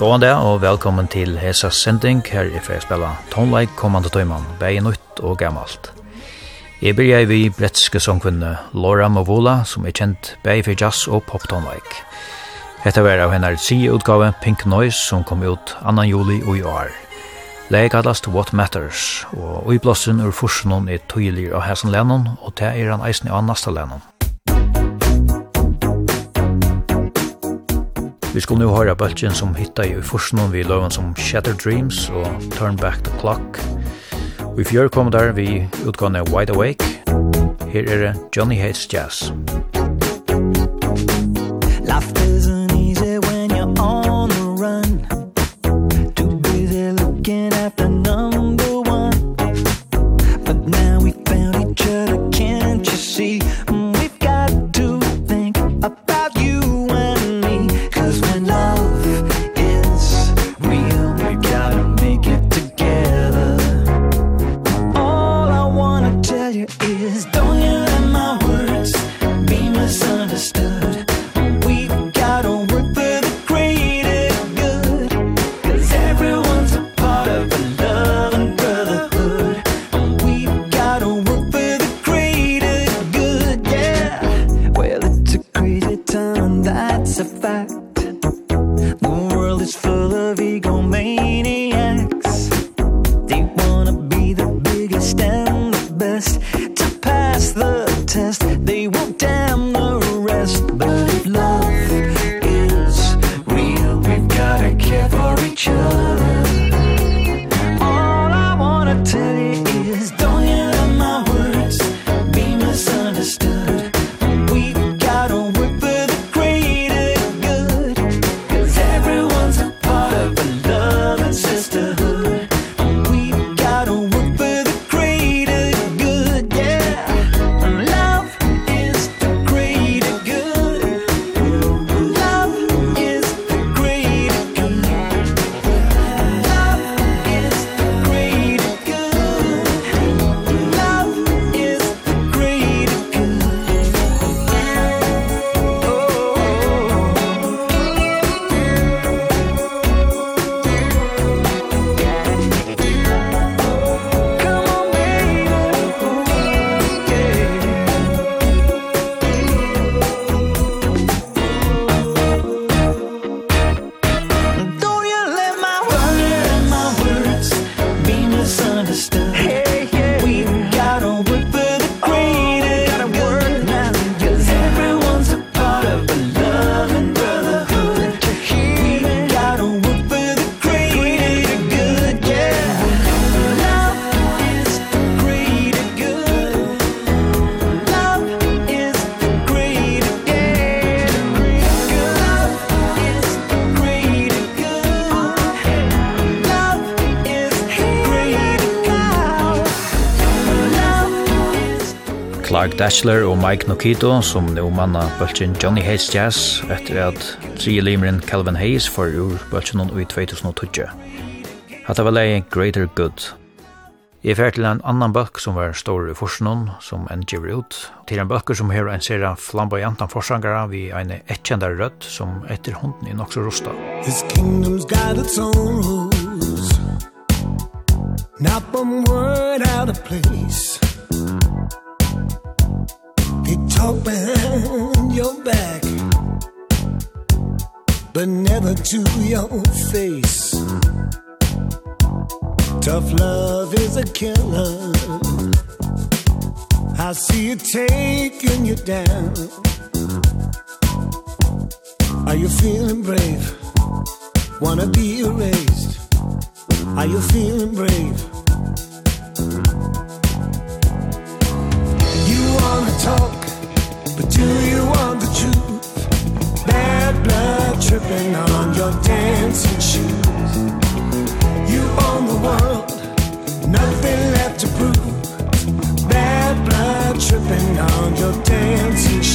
Gåan det, og velkommen til Hesa Sending. Her i fyrir spela tonleik kommande tøyman, begge nytt og gammalt. Jeg byrja vi bretske songkvinne Laura Mavola, som er kjent begge fyrir jazz og pop-tonleik. Hetta var av hennar sige utgave Pink Noise, som kom ut 2. juli og i år. Leik kallast What Matters, og uiblåsen ur forsen er tøylig av Hesan Lennon, og det er han eisen i annasta Lennon. Vi skulle nu höra bultjen som hittar i forsen vi loven som Shattered Dreams og Turn Back the Clock. Vi i fjør kom der vi utgående Wide Awake. Her er det Johnny Jazz. Johnny Hates Jazz. The world is full of egomaniacs Clark Dashler og Mike Nokito som nu manna bøltjen Johnny Hayes Jazz etter at tri limeren Calvin Hayes for ur bøltjen i 2020. Hatta var leie Greater Good. Jeg fer til en annan bøk som var stor i forskjellen som en giver ut, til en bøkker som her en serie flamboyantan forsangere vi en etkjenda rødt som etter hunden i nokså rosta. This kingdom's got its own rules Not one word out of place You talk behind your back But never to your face Tough love is a killer I see it taking you down Are you feeling brave? Wanna be erased? Are you feeling brave? You wanna talk Do you want the truth? Bad blood tripping on your dancing shoes. You own the world, nothing left to prove. Bad blood tripping on your dancing shoes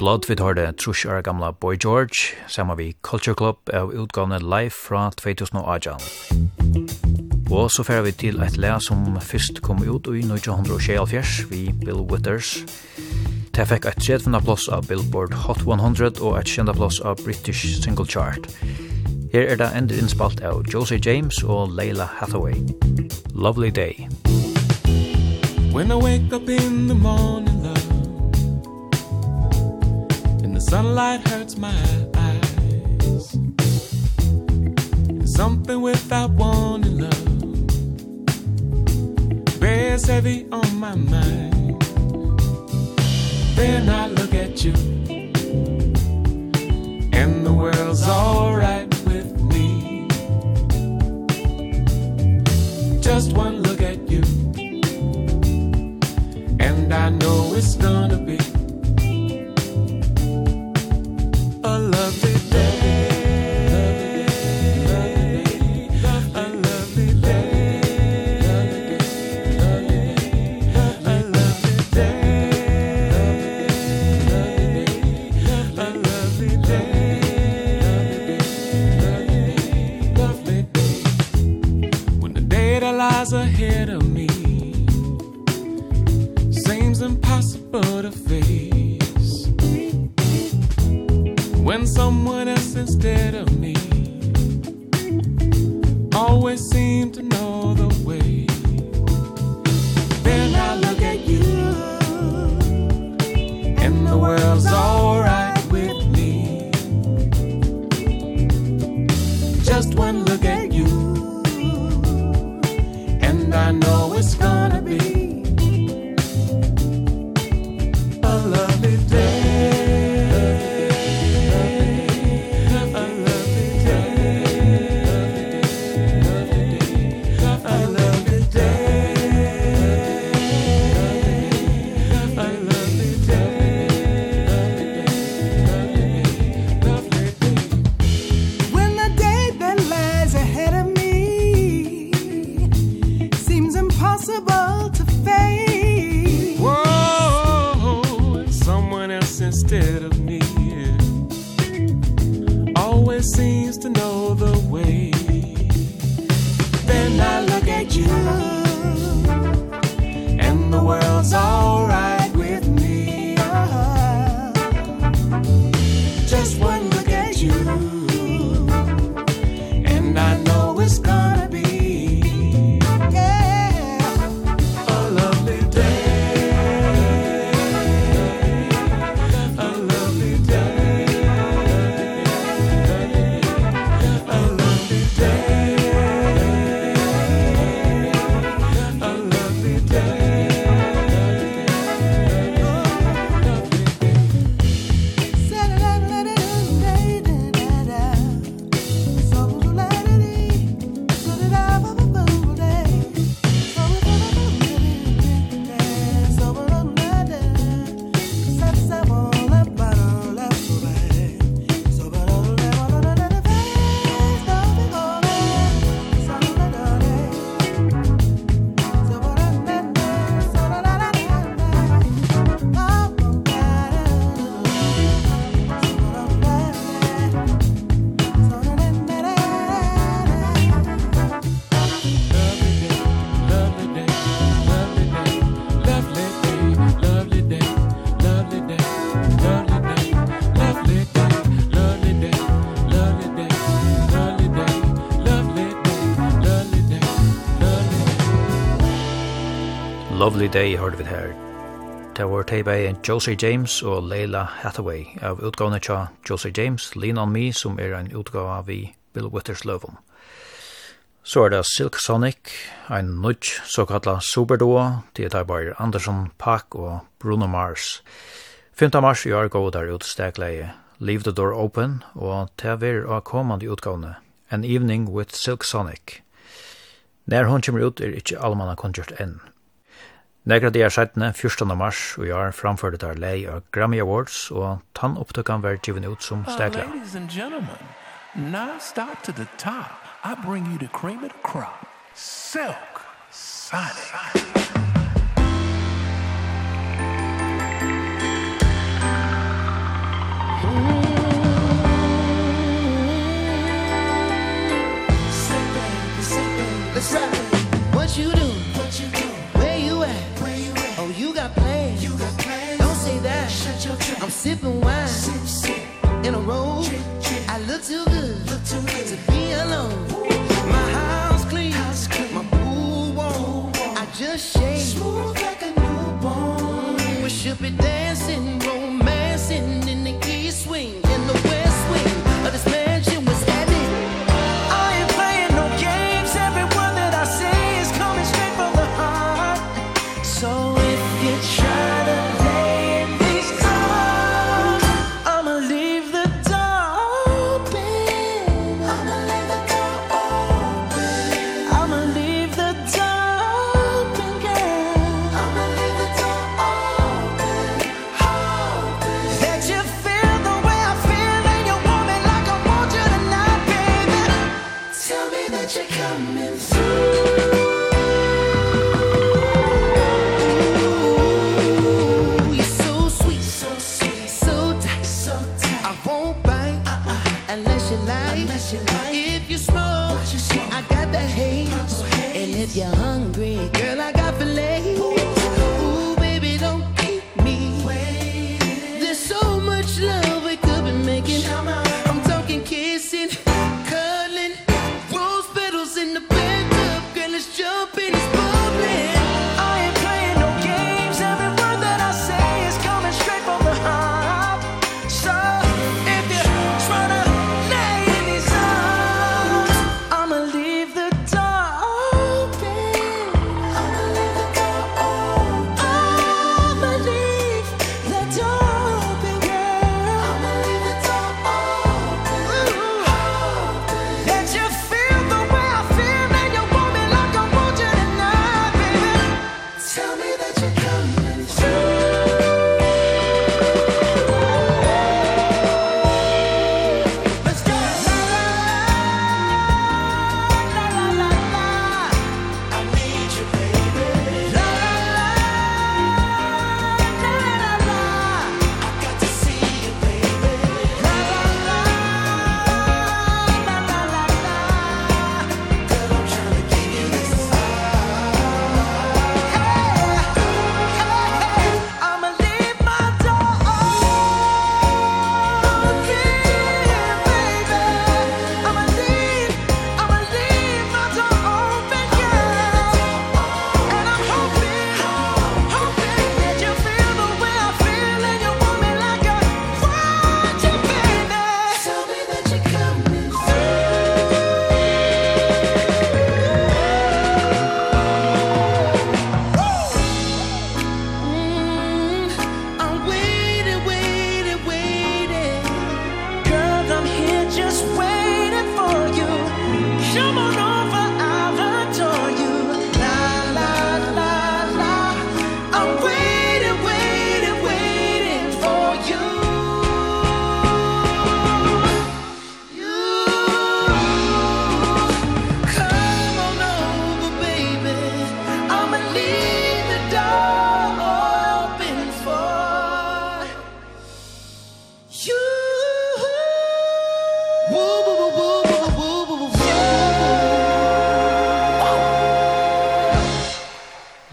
Blood vi tar det trusk er gamla Boy George, sammen vi Culture Club av utgående live fra 2018. Og så fer vi til et le som først kom ut i 1924 vi Bill Withers. Det fikk et 30. plass av Billboard Hot 100 og et 20. plass av British Single Chart. Her er det endur innspalt av Josie James og Leila Hathaway. Lovely Day. When I wake up in the morning The sunlight hurts my eyes. Something without wanting love Bears heavy on my mind. Then I look at you And the world's alright with me. Just one look at you And I know it's gonna be used to know Lovely Day hørte vi her. Det var teibe en Josie James og Leila Hathaway av utgavene tja Josie James, Lean On Me, som er en utgave av Bill Wittersløvum. Så er det Silk Sonic, en nudge, såkalla superduo, det er teibar Anderson Pak og Bruno Mars. 5. mars i år går der utstegleie Leave the Door Open, og det er av kommande utgavene An Evening with Silk Sonic. Når hun kommer ut er ikke allmanna konsert enn. Nekra dagar sættene, 14. mars og i framførte der lei av Grammy Awards, og tannopptøkken var givet ut som stegla. Uh, ladies and gentlemen, now stop to the top, I bring you the cream of the crop, Silk Sonic. Ooh. sipping wine. Sip, sip. in a row. Trip, trip. I look too good look too good. to be alone. Ooh. my house clean, house clean. my pool warm. Pool warm. I just shake. Smooth like a newborn. We should be dancing.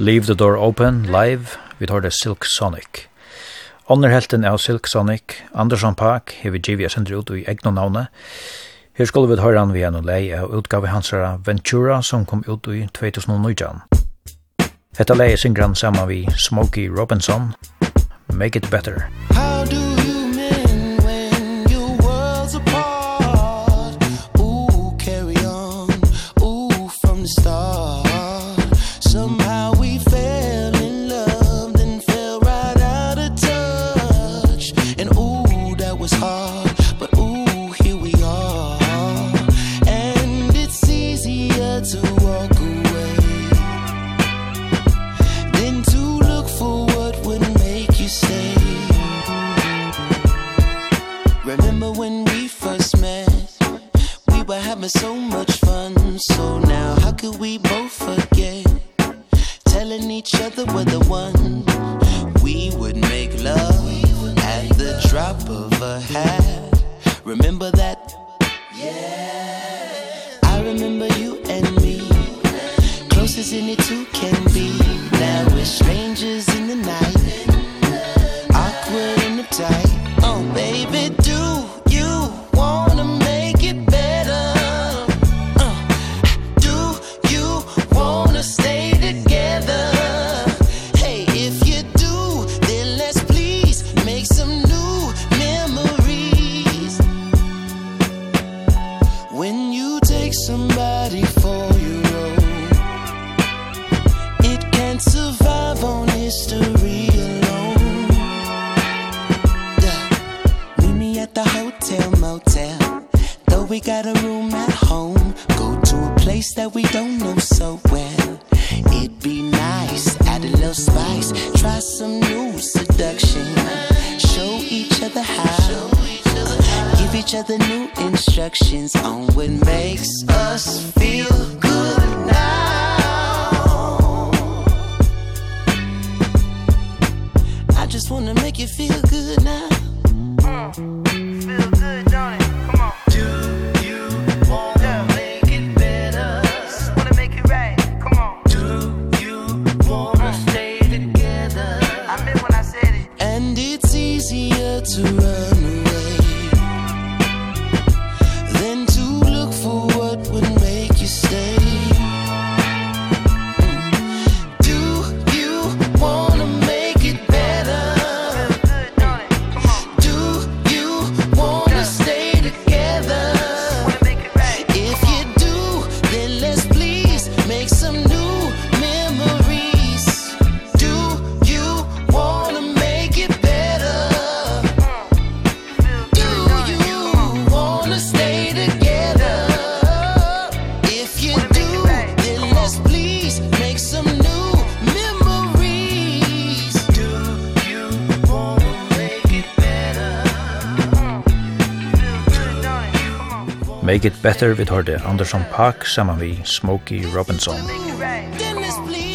Leave the Door Open live, vi tar det Silk Sonic. Ånder helten av Silk Sonic, Andersson Park, har vi givet sender ut i egna navnet. Her skulle vi høre han via noen lei av utgave hansara Ventura som kom ut i 2019. Hetta lei synger han sammen vi Smokey Robinson, Make It Better. Hey! take somebody for Make It Better vi tar det Anderson Park saman vi Smokey Robinson.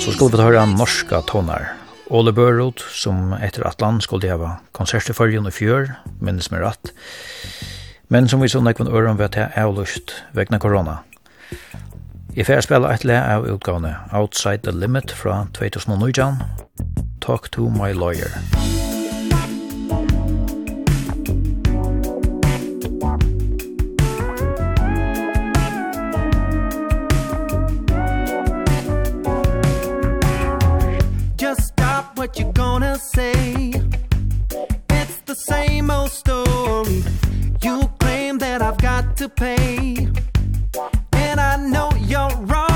Så skulle vi høre norska tonar. Ole Børud, som etter Atlan skulle hava konsert i fyrrjun i fjør, minnes med ratt. Men som vi så nekvann øren ved at jeg er lust vegna korona. Jeg fer spela et le av utgavne Outside the Limit fra 2019, Talk to my lawyer. same old story You claim that I've got to pay. And I know you're wrong.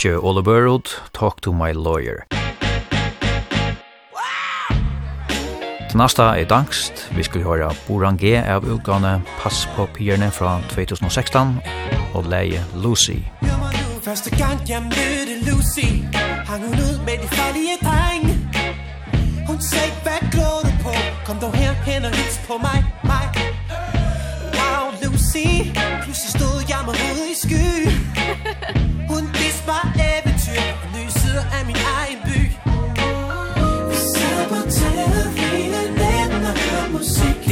Ritchie Oliver Road, Talk to my lawyer. Til nasta er dangst, vi skulle høre Boran G av utgane Pass på pyrene fra 2016 og leie Lucy. Når første gang jeg mødte Lucy, hang hun ud med de farlige dreng. Hun sagde, hvad glår du på? Kom dog her hen og hils på mig.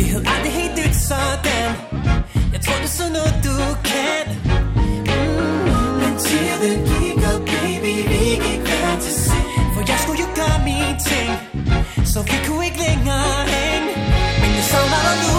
He'll add the helt dude satan Jeg tror det er sådan noget du kan Men tiden gik og baby vi gik hver til seng For jeg skulle jo gøre mine ting Så vi kunne ikke længere hænge Men jeg savner dig nu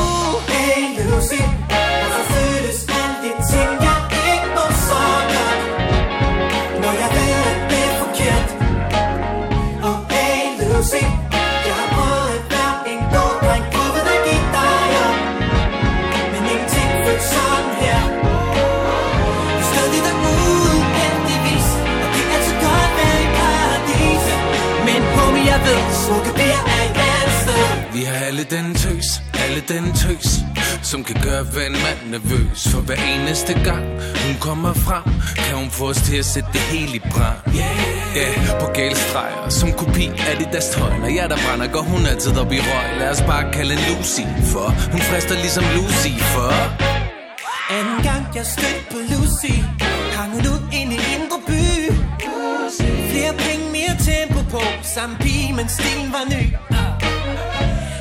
alle den tøs Som kan gøre hver en mand nervøs For hver eneste gang hun kommer frem Kan hun få os til at sætte det hele i brand. Ja, yeah. yeah, på gælstreger Som kopi af det deres tøj Når jeg der brænder, går hun altid op i røg. Lad os bare kalde Lucy For hun frister ligesom Lucy For Anden gang jeg stødte på Lucy Hang hun ud inde i indre by. Flere penge, mere tempo på Samme pige, men stilen var ny.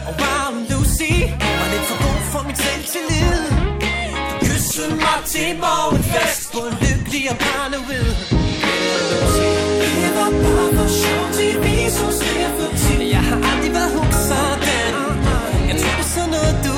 Og var hun fantasi Var lidt for god for mit selvtillid? Du kyssede mig til morgenfest På en lykkelig og paranoid Det var bare for sjov til vi så ser for tid. Jeg har aldrig været hun sådan. Jeg tror det er sådan noget du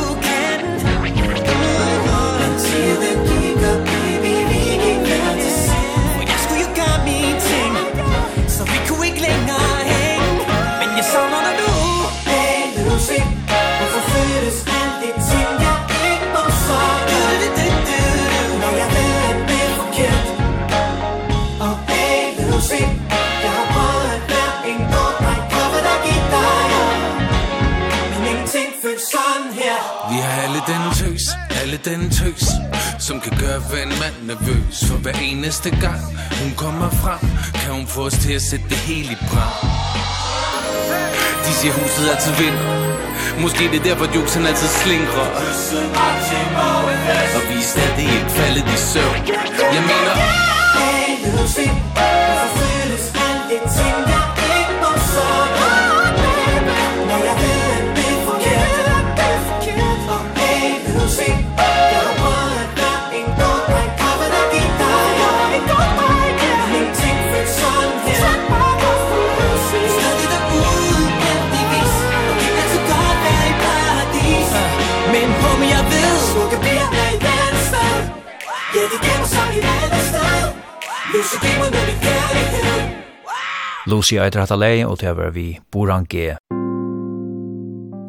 alle den tøs Som kan gøre hver en mand nervøs For. Hver eneste gang hun kommer frem Kan hun få os til at sætte det hele i brand. De siger huset altid vinder Måske det er derfor juksen altid slinkrer Og vi er stadig ikke faldet i søvn. Jeg mener Hey Lucy Hvorfor føles alt det tænker? Lucy eitir hatta lei og til var vi Boran G.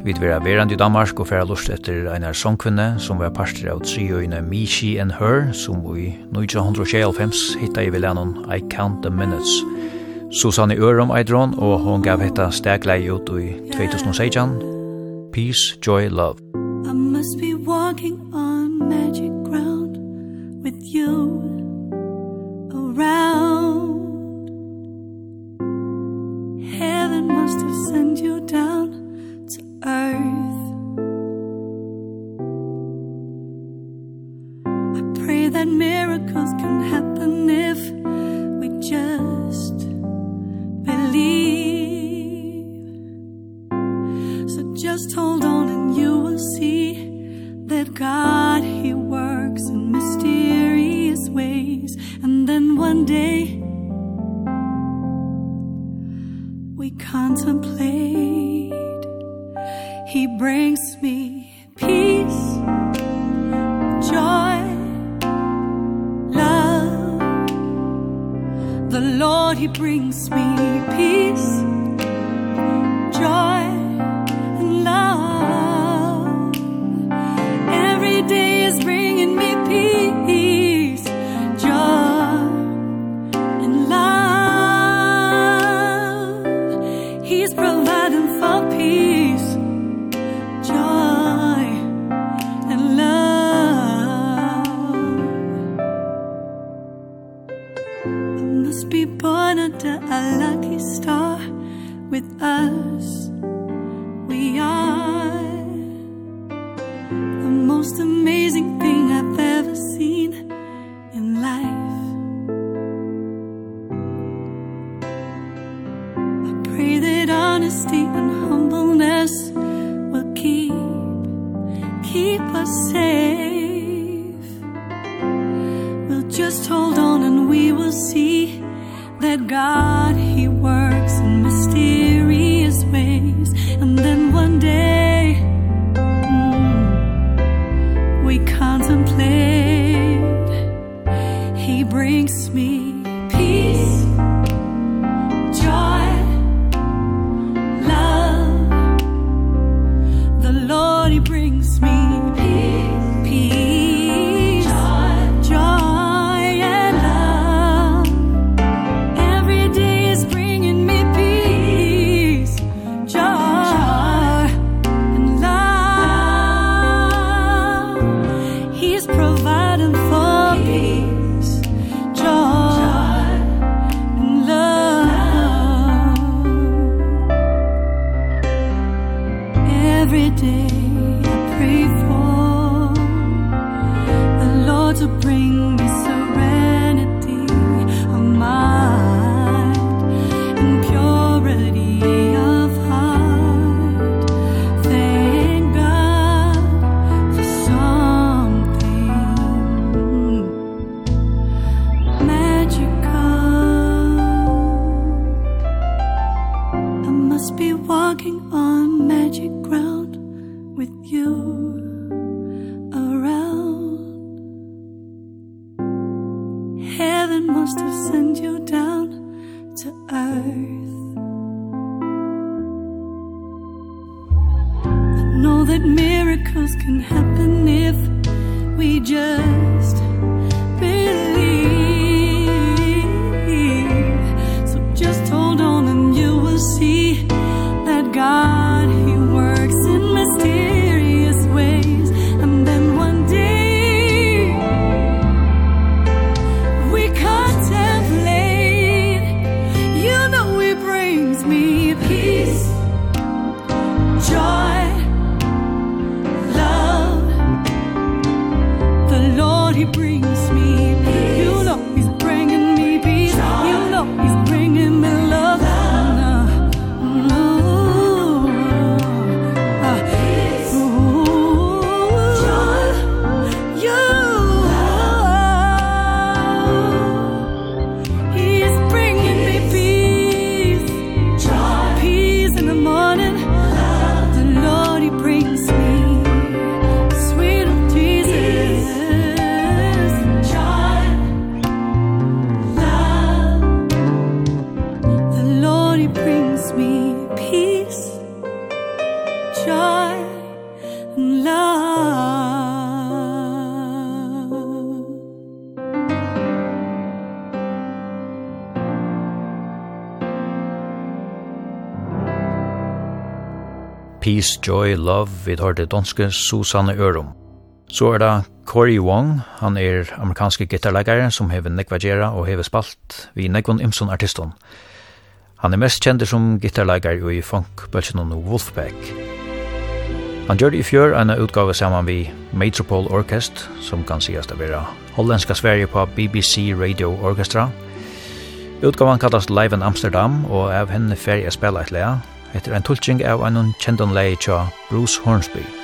Vi vera verand i Danmark og færa lust etter einar songkvinne som var parster av triøyne Me, She and Her som i 1925 hitta i villanon I Count the Minutes. Susanne Ørum eidron og hon gav hetta steglei ut i 2016. Peace, Joy, Love. I must be walking on magic ground with you round Heaven must have sent you down to earth. Just hold on and we will see that God he works in mysterious ways. And then one day that miracles can happen if we just Peace, Joy, Love, vi tar det danske Susanne Ørum. Så er det Corey Wong, han er amerikanske gitarleggare som hever nekvagera og hever spalt vi nekvon imson artiston. Han er mest kjent som gitarleggare i funk og Wolfpack. Han gjør i fjør en utgave saman vi Metropole Orkest, som kan sies det være hollandska Sverige på BBC Radio Orchestra. Utgaven kallast Live in Amsterdam, og av henne ferie spela et lea, etter en tulking av en kjendan lei tja Bruce Hornsby.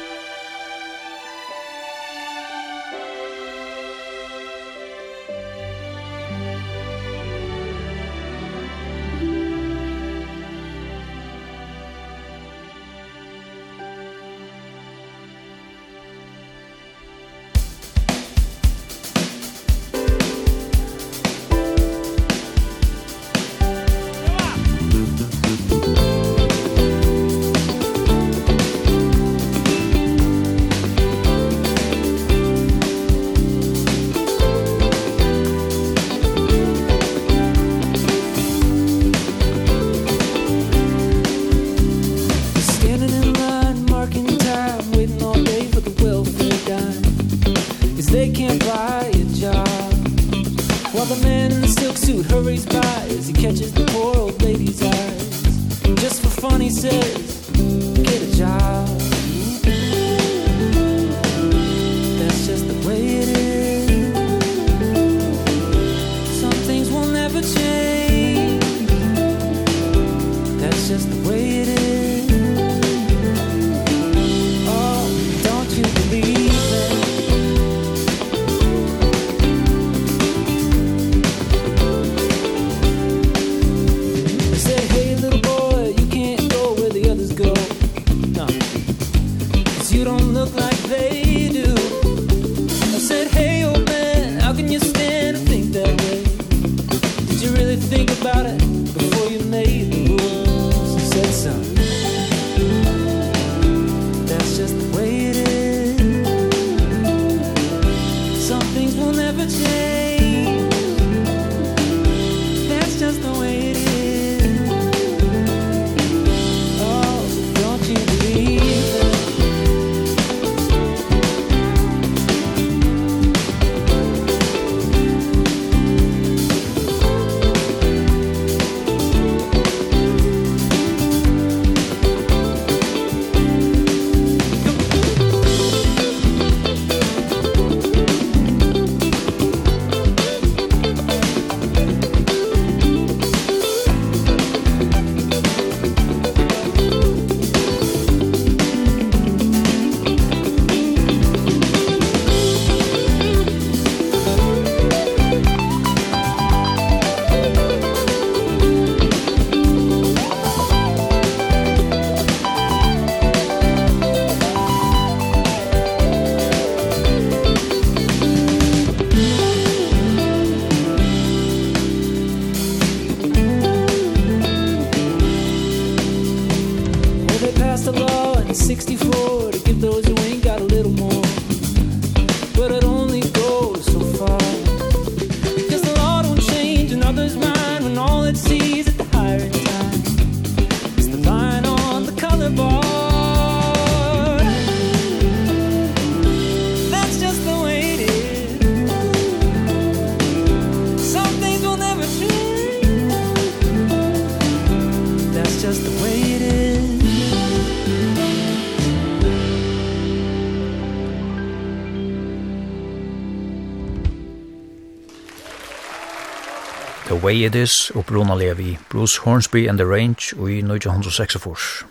Way It Is og Bruna Levi, Bruce Hornsby and the Range og i 1946.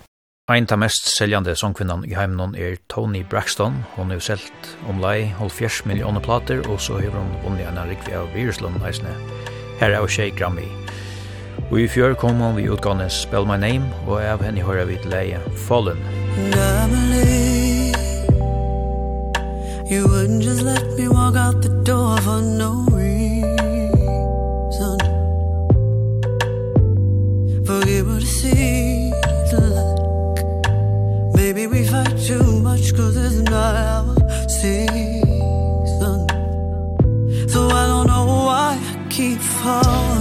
Ein ta mest seljande sångkvinnan i heimnon er Tony Braxton. Hon er selt omlai 70 millioner plater og så hever hon vunni en rikvi av Viruslund eisne. Her er O'Shea Grammy. Og i fjør kom hon vi utgående Spell My Name og av henne hører vi til leie Fallen. Grammy You wouldn't just let me walk out the door for no too much cause it's not our season. So I don't know why I keep falling.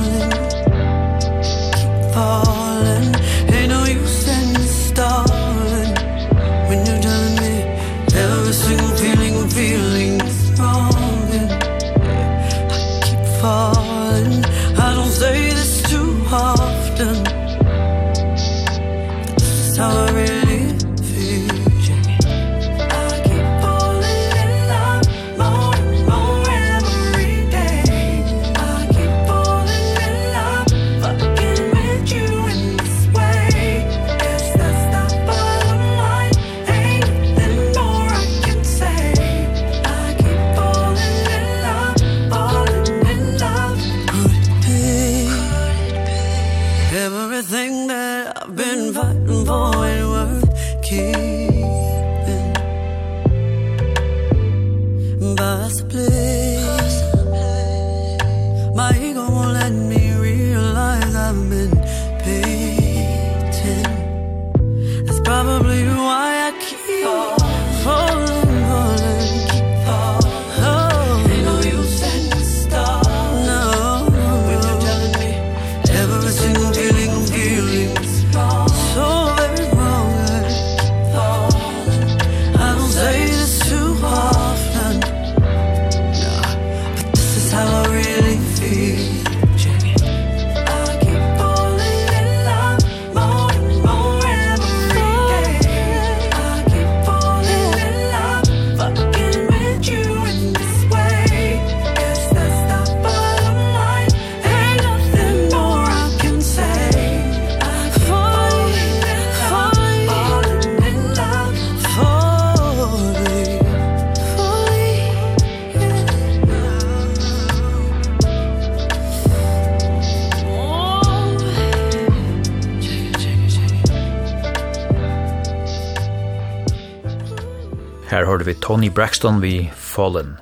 vi Tony Braxton vi Fallen.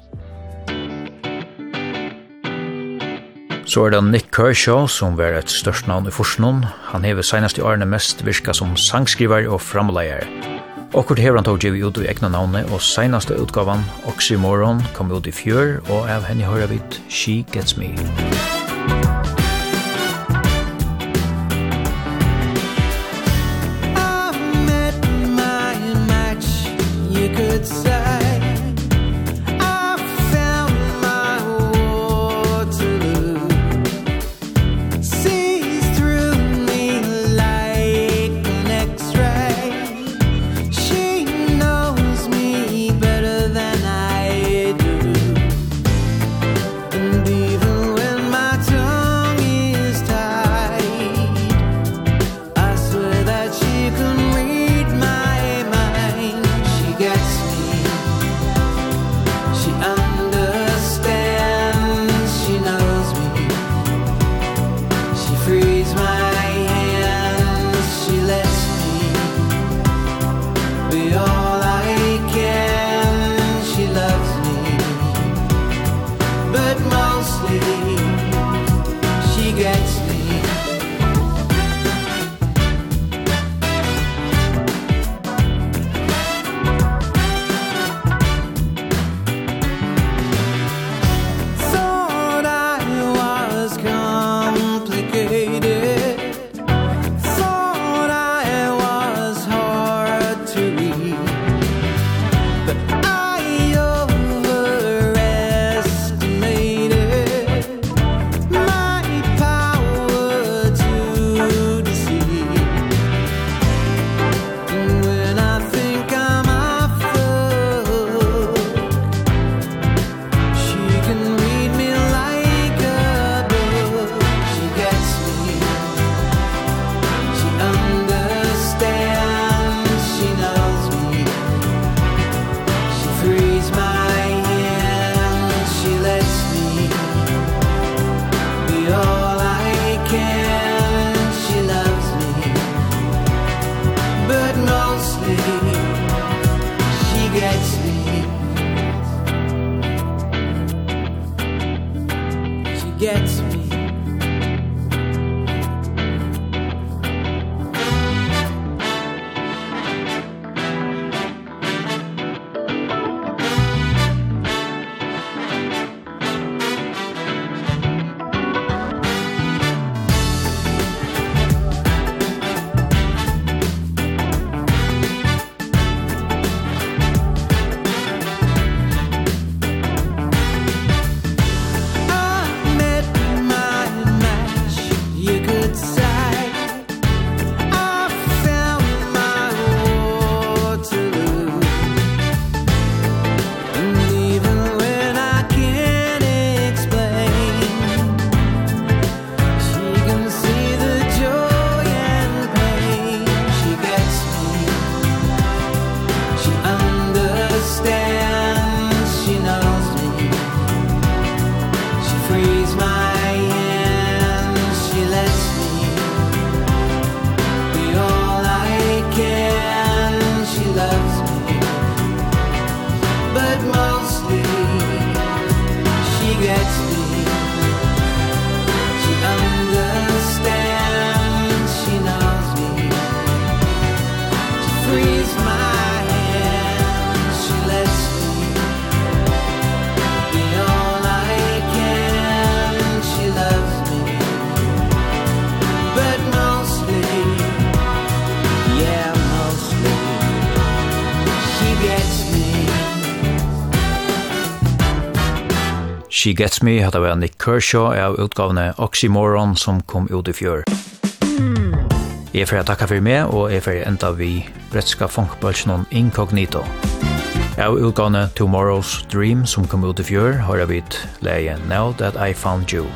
Så er det Nick Kershaw, som var et størst navn i Forsnån. Han hever senest i årene mest virka som sangskriver og framleier. Akkurat hever han tog givet ut i egna navne, og senaste utgavan, Oxymoron, kom ut i fjør, og av henne hører vi She Gets Me. She Gets Me. She Gets Me, hatt av Nick Kershaw, av utgavene Oxymoron, som kom ut i fjør. Jeg får takka for meg, og jeg får enda vi rettska funkbølsen Incognito. Av utgavene Tomorrow's Dream, som kom ut i fjør, har jeg vidt leie Now That I Found You.